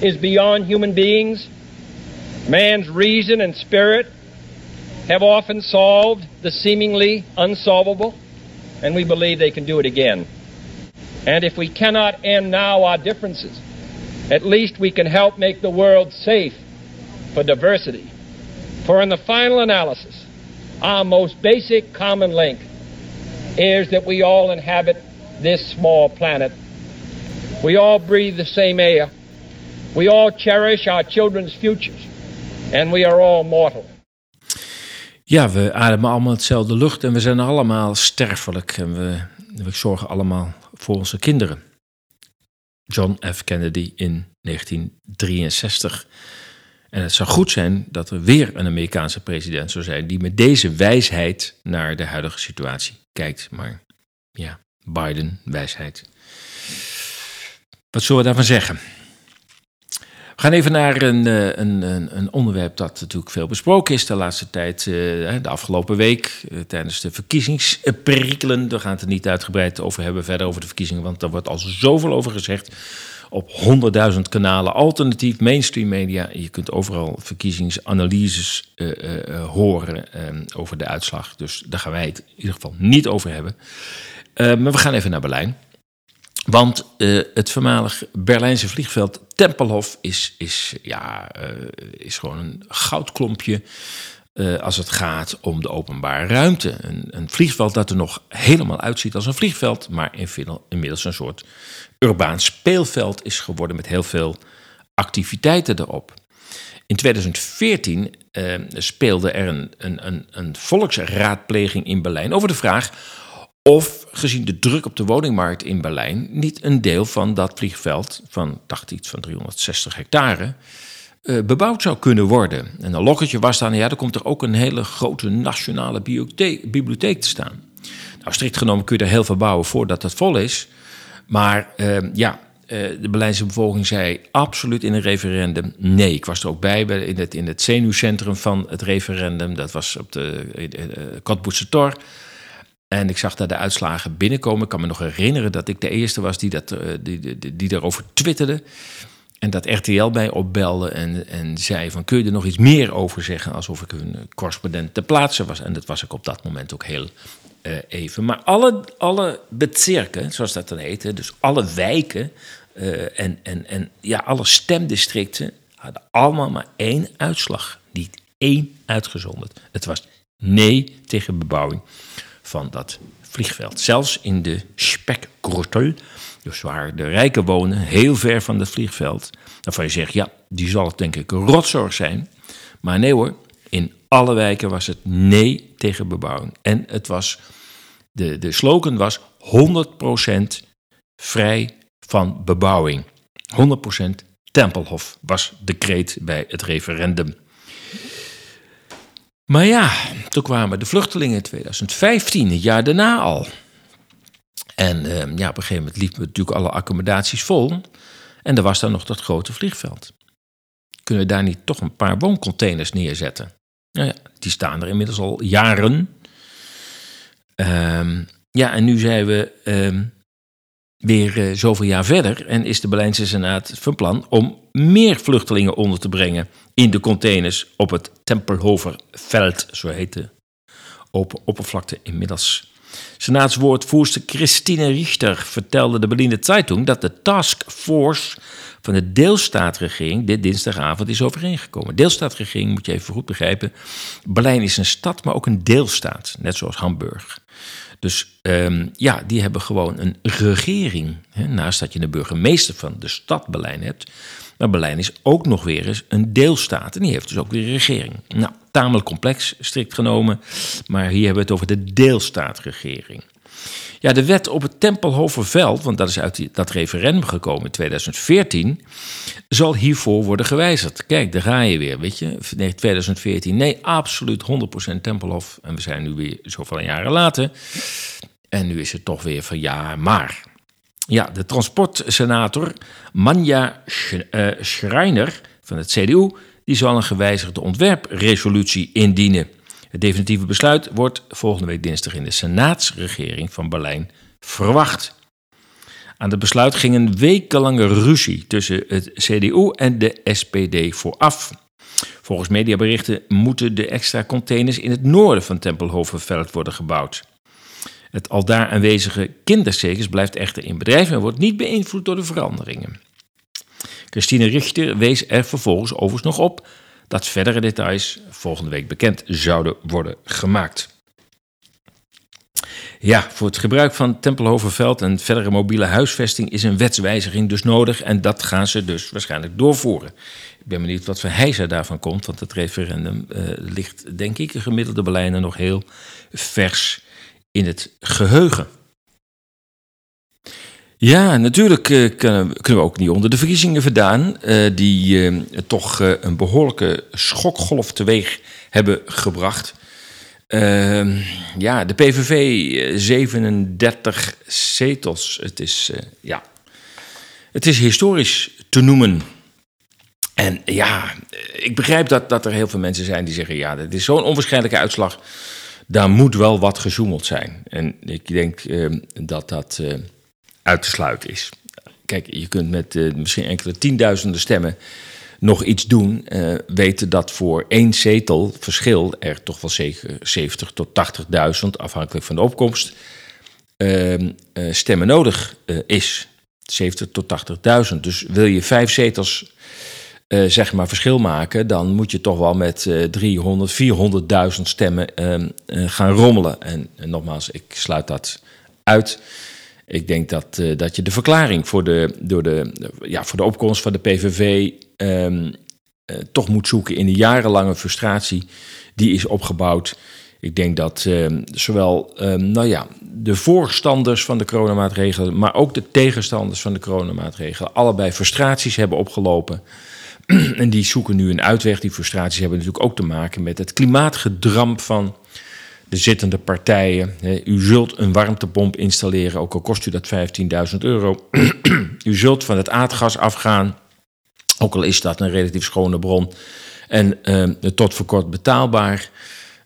is beyond human beings. Man's reason and spirit have often solved the seemingly unsolvable, and we believe they can do it again. And if we cannot end now our differences, at least we can help make the world safe for diversity. For in the final analysis, our most basic common link is that we all inhabit this small planet. We all breathe the same air. We all cherish our children's futures. And we are all mortal. Ja, we ademen allemaal hetzelfde lucht en we zijn allemaal sterfelijk. En we, we zorgen allemaal voor onze kinderen. John F. Kennedy in 1963. En het zou goed zijn dat er weer een Amerikaanse president zou zijn die met deze wijsheid naar de huidige situatie kijkt. Maar ja, Biden, wijsheid. Wat zullen we daarvan zeggen? We gaan even naar een, eh, een, een, onderwerp dat natuurlijk veel besproken is de laatste tijd, eh, de afgelopen week, eh, tijdens de verkiezingsperikelen. Daar gaan we het niet uitgebreid over hebben, verder over de verkiezingen, want daar wordt al zoveel over gezegd op honderdduizend kanalen, alternatief, mainstream media. Je kunt overal verkiezingsanalyses uh, uh, horen uh, over de uitslag. Dus daar gaan wij het in ieder geval niet over hebben. maar we gaan even naar Berlijn. Want het voormalig Berlijnse vliegveld Tempelhof is, is, ja, is gewoon een goudklompje uh, als het gaat om de openbare ruimte. Een, een, vliegveld dat er nog helemaal uitziet als een vliegveld, maar inmiddels een soort urbaan speelveld is geworden met heel veel activiteiten erop. In 2014 uh, speelde er een, een, een, een volksraadpleging in Berlijn over de vraag of, gezien de druk op de woningmarkt in Berlijn, niet een deel van dat vliegveld van, dacht iets van 360 hectare, uh, bebouwd zou kunnen worden. En een lokketje was dan, ja, er komt er ook een hele grote nationale bibliotheek, te staan. Nou, strikt genomen kun je er heel veel bouwen voordat het vol is. Maar uh, ja, uh, de Berlijnse bevolking zei absoluut in een referendum nee. Ik was er ook bij in het, in het zenuwcentrum van het referendum. Dat was op de uh, Tor. En ik zag daar de uitslagen binnenkomen. Ik kan me nog herinneren dat ik de eerste was die, dat, eh, die, die, die daarover twitterde. En dat RTL mij opbelde en, en zei van... kun je er nog iets meer over zeggen... alsof ik een correspondent te plaatsen was. En dat was ik op dat moment ook heel uh, even. Maar alle, alle bezirken, zoals dat dan heette... dus alle wijken uh, en, en, en ja, alle stemdistricten... hadden allemaal maar één uitslag. Niet één uitgezonderd. Het was nee tegen bebouwing van dat vliegveld. Zelfs in de spekgrottel, dus waar de rijken wonen, heel ver van het vliegveld. Waarvan je zegt, ja, die zal het denk ik een rotzorg zijn. Maar nee hoor, in alle wijken was het nee tegen bebouwing. En het was, de, de slogan was 100% vrij van bebouwing. 100% Tempelhof was de kreet bij het referendum. Maar ja, toen kwamen de vluchtelingen in 2015, het jaar daarna al. En uh, ja, op een gegeven moment liepen natuurlijk alle accommodaties vol. En er was dan nog dat grote vliegveld. Kunnen we daar niet toch een paar wooncontainers neerzetten? Nou ja, die staan er inmiddels al jaren. Um, ja, en nu zijn we um, weer uh, zoveel jaar verder en is de Berlijnse Senaat van plan om meer vluchtelingen onder te brengen in de containers op het Tempelhoferveld, zo heet de open oppervlakte inmiddels. Senaatswoordvoerster Christine Richter vertelde de Berliner Zeitung dat de taskforce van de deelstaatregering dit dinsdagavond is overeengekomen. Deelstaatregering moet je even goed begrijpen. Berlijn is een stad, maar ook een deelstaat, net zoals Hamburg. Dus um, ja, die hebben gewoon een regering. Hè, naast dat je de burgemeester van de stad Berlijn hebt. Maar Berlijn is ook nog weer eens een deelstaat. En die heeft dus ook weer een regering. Nou, tamelijk complex, strikt genomen. Maar hier hebben we het over de deelstaatregering. Ja, de wet op het Tempelhoferveld, want dat is uit dat referendum gekomen in 2014, zal hiervoor worden gewijzigd. Kijk, daar ga je weer, weet je. 2014, nee, absoluut 100% Tempelhof. En we zijn nu weer zoveel jaren later. En nu is het toch weer van ja, maar. Ja, de transportsenator Manja eh, Schreiner van het CDU, die zal een gewijzigde ontwerpresolutie indienen. Het definitieve besluit wordt volgende week dinsdag in de Senaatsregering van Berlijn verwacht. Aan het besluit ging een wekenlange ruzie tussen het CDU en de SPD vooraf. Volgens mediaberichten moeten de extra containers in het noorden van Tempelhovenveld worden gebouwd. Het aldaar aanwezige kinderzekers blijft echter in bedrijf en wordt niet beïnvloed door de veranderingen. Christine Richter wees er vervolgens overigens nog op dat verdere details volgende week bekend zouden worden gemaakt. Ja, voor het gebruik van Tempelhoverveld en verdere mobiele huisvesting is een wetswijziging dus nodig en dat gaan ze dus waarschijnlijk doorvoeren. Ik ben benieuwd wat voor hijzer daarvan komt, want het referendum uh, ligt denk ik een gemiddelde Berlijner nog heel vers in het geheugen. Ja, natuurlijk uh, kunnen, we ook niet onder de verkiezingen vandaan, uh, die uh, toch een behoorlijke schokgolf teweeg hebben gebracht. Ehm, ja, de PVV 37 zetels. Het is, ja, het is historisch te noemen. En ja, ik begrijp dat, dat er heel veel mensen zijn die zeggen: ja, dit is zo'n onwaarschijnlijke uitslag. Daar moet wel wat gezoemeld zijn. En ik denk ehm, dat dat uit te sluiten is. Kijk, je kunt met uh, misschien enkele tienduizenden stemmen nog iets doen. Uh, weten dat voor één zetel verschil er toch wel zeker 70 tot 80.000, afhankelijk van de opkomst, uh, stemmen nodig is. 70 tot 80.000. Dus wil je vijf zetels zeg maar verschil maken, dan moet je toch wel met 300, 400.000 stemmen ehm, gaan rommelen. En, en nogmaals, ik sluit dat uit. Ik denk dat, uh, dat je de verklaring voor de, door de, ja, voor de opkomst van de PVV uh, toch moet zoeken in de jarenlange frustratie die is opgebouwd. Ik denk dat uh, zowel nou ja, de voorstanders van de coronamaatregelen, maar ook de tegenstanders van de coronamaatregelen, allebei frustraties hebben opgelopen. en die zoeken nu een uitweg. Die frustraties hebben natuurlijk ook te maken met het klimaatgedramp van de zittende partijen. U zult een warmtepomp installeren, ook al kost u dat 15.000 euro. u zult van het aardgas afgaan, ook al is dat een relatief schone bron. En uh, tot voor kort betaalbaar.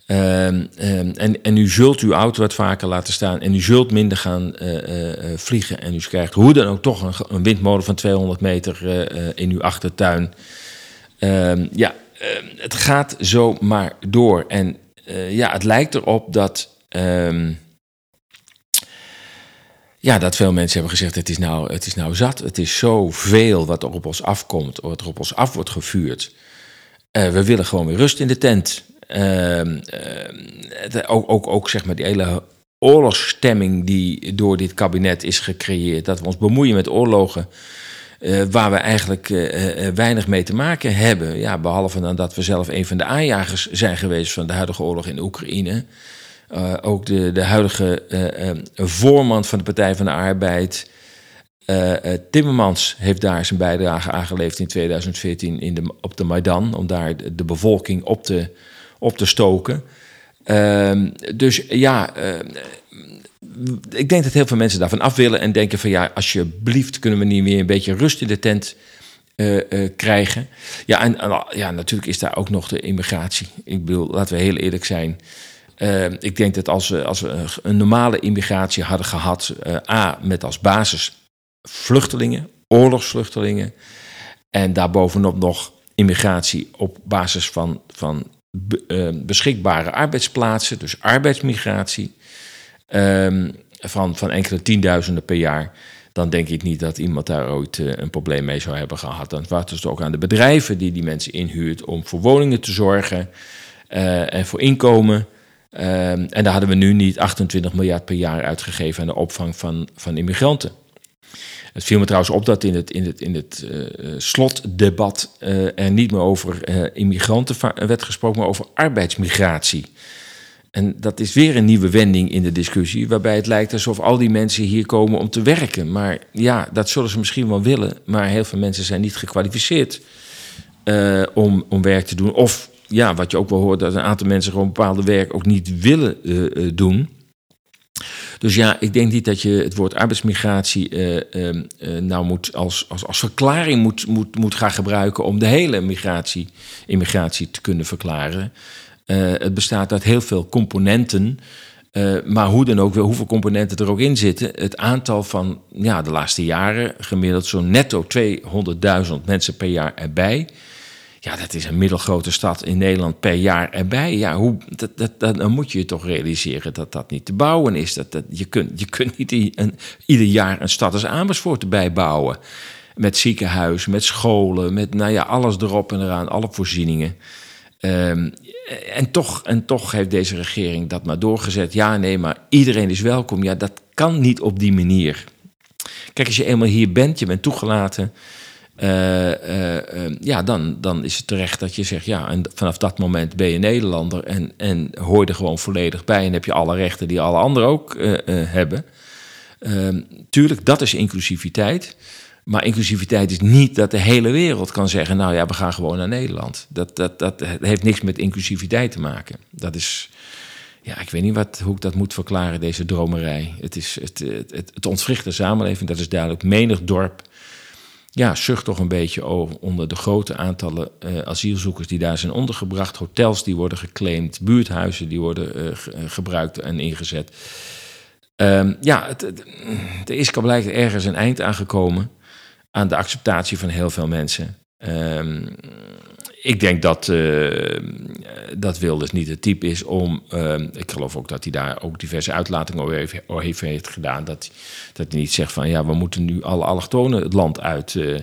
Ehm, en, en u zult uw auto wat vaker laten staan en u zult minder gaan uh, vliegen. En u krijgt hoe dan ook toch een, een windmolen van 200 meter in uw achtertuin. Ehm, ja, het gaat zo maar door. En ja, het lijkt erop dat ja, dat veel mensen hebben gezegd: het is, nou, het is nou zat. Het is zoveel wat er op ons afkomt, wat er op ons af wordt gevuurd. We willen gewoon weer rust in de tent. Uh, uh, ook, ook, ook zeg maar die hele oorlogsstemming die door dit kabinet is gecreëerd. Dat we ons bemoeien met oorlogen. Uh, waar we eigenlijk uh, weinig mee te maken hebben. Ja, behalve dan dat we zelf een van de aanjagers zijn geweest van de huidige oorlog in Oekraïne. Ook de, de huidige uh, voorman van de Partij van de Arbeid, Timmermans, heeft daar zijn bijdrage aangeleverd in 2014 in de, op de Maidan, om daar de bevolking op te, op te stoken. Ehm, dus ja, ik denk dat heel veel mensen daarvan af willen en denken van ja, alsjeblieft kunnen we niet meer een beetje rust in de tent krijgen. Ja, en ja, natuurlijk is daar ook nog de immigratie. Ik bedoel, laten we heel eerlijk zijn. Uh, ik denk dat als we, als we een normale immigratie hadden gehad, A, met als basis vluchtelingen, oorlogsvluchtelingen, en daarbovenop nog immigratie op basis van, van beschikbare arbeidsplaatsen, dus arbeidsmigratie, ehm, van, van enkele tienduizenden per jaar, dan denk ik niet dat iemand daar ooit een probleem mee zou hebben gehad. Dan was het ook aan de bedrijven die die mensen inhuurt om voor woningen te zorgen en voor inkomen. Um, en daar hadden we nu niet 28 miljard per jaar uitgegeven aan de opvang van, van immigranten. Het viel me trouwens op dat in het, in het, in het uh, slotdebat uh, er niet meer over uh, immigranten werd gesproken, maar over arbeidsmigratie. En dat is weer een nieuwe wending in de discussie, waarbij het lijkt alsof al die mensen hier komen om te werken. Maar ja, dat zullen ze misschien wel willen, maar heel veel mensen zijn niet gekwalificeerd om, om werk te doen. Of ja, wat je ook wel hoort, dat een aantal mensen gewoon bepaalde werk ook niet willen doen. Dus ja, ik denk niet dat je het woord arbeidsmigratie uh, uh, nou moet als, als, als verklaring moet, moet, moet gaan gebruiken om de hele migratie, immigratie te kunnen verklaren. het bestaat uit heel veel componenten. maar hoe dan ook, hoeveel componenten er ook in zitten. Het aantal van ja, de laatste jaren, gemiddeld zo'n netto 200.000 mensen per jaar erbij. Ja, dat is een middelgrote stad in Nederland per jaar erbij. Ja, hoe, dat, dat, dan moet je je toch realiseren dat dat niet te bouwen is. Dat, dat, je, kunt, je kunt niet ieder jaar een stad als Amersfoort erbij bouwen. Met ziekenhuizen, met scholen, met nou ja, alles erop en eraan, alle voorzieningen. Um, en, toch, en toch heeft deze regering dat maar doorgezet. Ja, nee, maar iedereen is welkom. Ja, dat kan niet op die manier. Kijk, als je eenmaal hier bent, je bent toegelaten ja, dan, dan is het terecht dat je zegt, ja, en vanaf dat moment ben je Nederlander en, en hoor je er gewoon volledig bij en heb je alle rechten die alle anderen ook hebben. Ehm, tuurlijk, dat is inclusiviteit. Maar inclusiviteit is niet dat de hele wereld kan zeggen, nou ja, we gaan gewoon naar Nederland. Dat, dat, dat heeft niks met inclusiviteit te maken. Dat is, ja, ik weet niet wat, hoe ik dat moet verklaren, deze dromerij. Het, is, het, het, het, het ontwricht de samenleving, dat is duidelijk. Menig dorp ja, zucht toch een beetje over onder de grote aantallen uh, asielzoekers die daar zijn ondergebracht. Hotels die worden geclaimd, buurthuizen die worden uh, gebruikt en ingezet. Um, ja, het, er is blijkbaar ergens een eind aangekomen aan de acceptatie van heel veel mensen. Um, ik denk dat, uh, dat Wilders niet het type is om. Uh, ik geloof ook dat hij daar ook diverse uitlatingen over heeft, gedaan. Dat, dat hij niet zegt van ja, we moeten nu alle allochtonen het land uit, uh,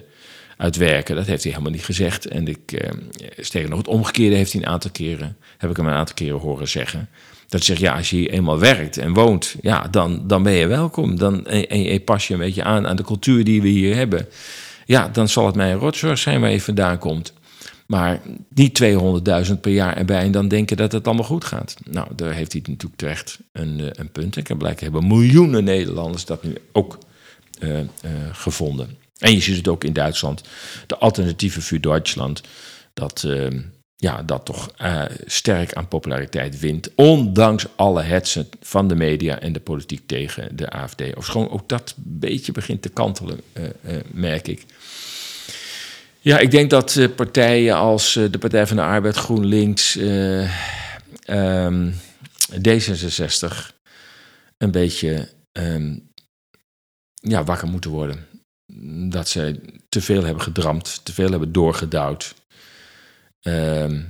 uitwerken. Dat heeft hij helemaal niet gezegd. En ik, sterker nog, het omgekeerde heeft hij een aantal keren, heb ik hem een aantal keren horen zeggen. Dat zegt ja, als je hier eenmaal werkt en woont, ja, dan, dan ben je welkom. Dan, en, pas je een beetje aan aan de cultuur die we hier hebben. Ja, dan zal het mij een rotzorg zijn waar je vandaan komt. Maar niet 200.000 per jaar erbij en dan denken dat het allemaal goed gaat. Nou, daar heeft hij natuurlijk terecht een, eh, een punt. Heb blijkbaar hebben miljoenen Nederlanders dat nu ook uh, uh, gevonden. En je ziet het ook in Duitsland. De alternatieve voor Duitsland. Dat, uh, ja, dat toch sterk aan populariteit wint. Ondanks alle hetsen van de media en de politiek tegen de AFD. Of gewoon ook dat beetje begint te kantelen, merk ik. Ja, ik denk dat uh, partijen als uh, de Partij van de Arbeid, GroenLinks, uh, ehm, D66 een beetje ehm, ja, wakker moeten worden. Dat ze te veel hebben gedramd, te veel hebben doorgedouwd. Ehm,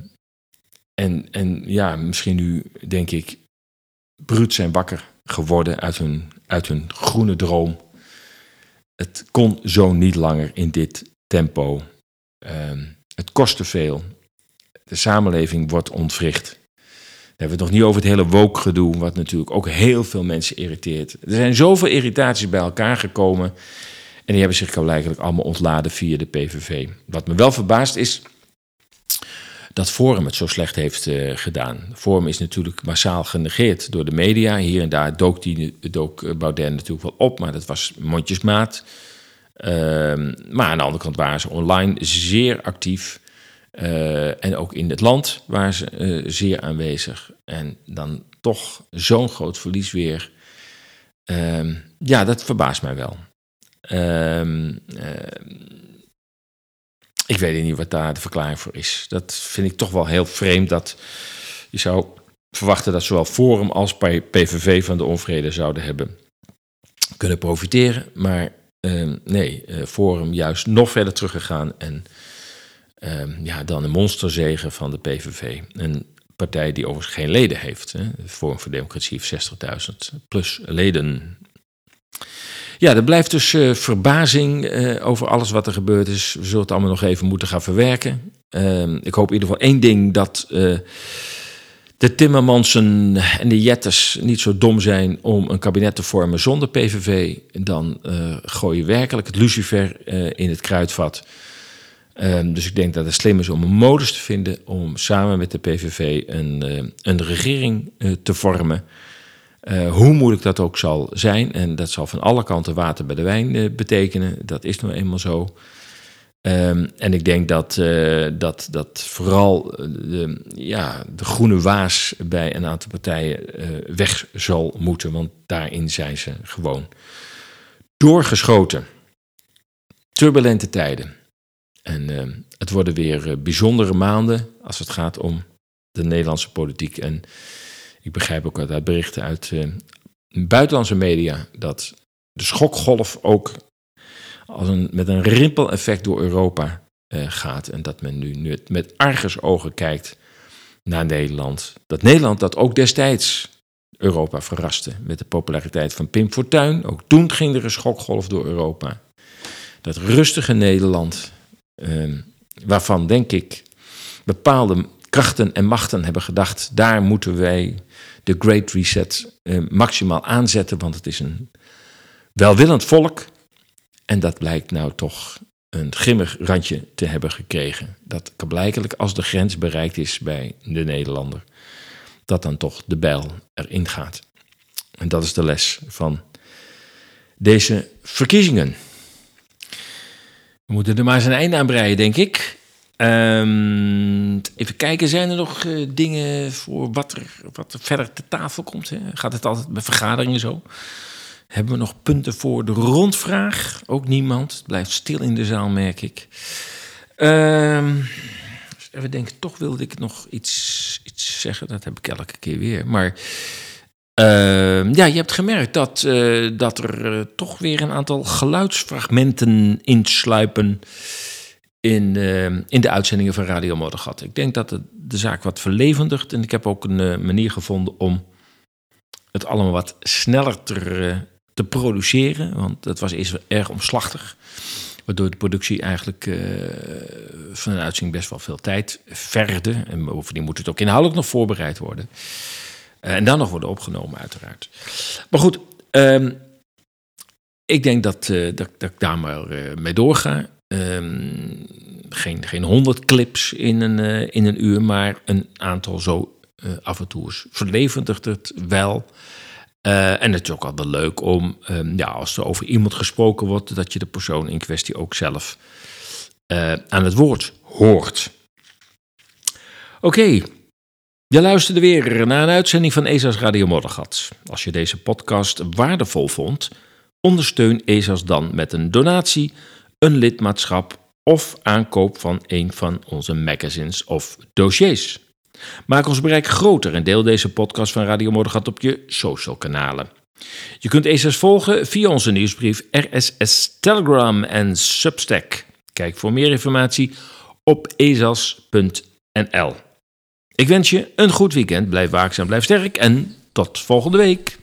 en, en ja, misschien nu denk ik, bruut zijn wakker geworden uit hun, uit hun groene droom. Het kon zo niet langer in dit tempo. Ehm, het kost te veel. De samenleving wordt ontwricht. Dan hebben we het nog niet over het hele woke-gedoe, wat natuurlijk ook heel veel mensen irriteert. Er zijn zoveel irritaties bij elkaar gekomen. En die hebben zich eigenlijk allemaal ontladen via de PVV. Wat me wel verbaast is dat Forum het zo slecht heeft uh, gedaan. Forum is natuurlijk massaal genegeerd door de media. Hier en daar dook, die, dook eh, Baudet natuurlijk wel op, maar dat was mondjesmaat. Uh, maar aan de andere kant waren ze online zeer actief. Uh, en ook in het land waren ze zeer aanwezig. En dan toch zo'n groot verlies weer. Ehm, ja, dat verbaast mij wel. Ehm, ik weet niet wat daar de verklaring voor is. Dat vind ik toch wel heel vreemd dat je zou verwachten dat zowel Forum als PVV van de onvrede zouden hebben kunnen profiteren. Maar nee, uh, Forum juist nog verder teruggegaan en uh, ja, dan een monsterzegen van de PVV. Een partij die overigens geen leden heeft. Hè. Forum voor Democratie heeft 60.000 plus leden. Ja, er blijft dus uh, verbazing uh, over alles wat er gebeurd is. We zullen het allemaal nog even moeten gaan verwerken. Uh, ik hoop in ieder geval één ding dat de Timmermansen en de Jetters niet zo dom zijn om een kabinet te vormen zonder PVV. Dan gooi je werkelijk het lucifer in het kruidvat. Um, dus ik denk dat het slim is om een modus te vinden om samen met de PVV een, een regering te vormen. Hoe moeilijk dat ook zal zijn, en dat zal van alle kanten water bij de wijn betekenen, dat is nou eenmaal zo. Um, en ik denk dat, uh, dat, dat vooral de, ja, de groene waas bij een aantal partijen weg zal moeten, want daarin zijn ze gewoon doorgeschoten. Turbulente tijden. En ehm, het worden weer bijzondere maanden als het gaat om de Nederlandse politiek. En ik begrijp ook uit berichten uit buitenlandse media dat de schokgolf ook als een, met een rimpeleffect door Europa uh, gaat. En dat men nu, nu met argusogen kijkt naar Nederland. Dat Nederland dat ook destijds Europa verraste met de populariteit van Pim Fortuyn. Ook toen ging er een schokgolf door Europa. Dat rustige Nederland, uh, waarvan denk ik bepaalde krachten en machten hebben gedacht, daar moeten wij de Great Reset eh, maximaal aanzetten, want het is een welwillend volk. En dat blijkt nou toch een grimmig randje te hebben gekregen. Dat blijkelijk als de grens bereikt is bij de Nederlander, dat dan toch de bijl erin gaat. En dat is de les van deze verkiezingen. We moeten er maar eens een einde aan breien, denk ik. Um, even kijken, zijn er nog uh, dingen voor wat er, wat er verder te tafel komt? Hè? Gaat het altijd bij vergaderingen zo? Hebben we nog punten voor de rondvraag? Ook niemand. Blijft stil in de zaal, merk ik. Um, even denken, toch wilde ik nog iets, iets zeggen. Dat heb ik elke keer weer. Maar uh, ja, je hebt gemerkt dat, uh, dat er uh, toch weer een aantal geluidsfragmenten insluipen in, uh, in de uitzendingen van Radio Moddergat. Ik denk dat het de zaak wat verlevendigt en ik heb ook een uh, manier gevonden om het allemaal wat sneller te, te produceren, want dat was eerst erg omslachtig. Waardoor de productie eigenlijk van een uitzending best wel veel tijd verde. En bovendien moet het ook inhoudelijk nog voorbereid worden. en dan nog worden opgenomen, uiteraard. Maar goed, um, ik denk dat, dat, dat ik daar maar mee doorga. Um, geen, geen honderd clips in een, uh, in een uur, maar een aantal zo uh, af en toe verlevendigt het wel. Uh, en het is ook altijd leuk om, um, ja, als er over iemand gesproken wordt, dat je de persoon in kwestie ook zelf aan het woord hoort. Oké, okay. je luisterde weer naar een uitzending van ESA's Radio Moddergat. Als je deze podcast waardevol vond, ondersteun ESA's dan met een donatie een lidmaatschap of aankoop van een van onze magazines of dossiers. Maak ons bereik groter en deel deze podcast van Radio Moddergat op je social kanalen. Je kunt ESAS volgen via onze nieuwsbrief, RSS, Telegram en Substack. Kijk voor meer informatie op ezas.nl. Ik wens je een goed weekend, blijf waakzaam, blijf sterk en tot volgende week.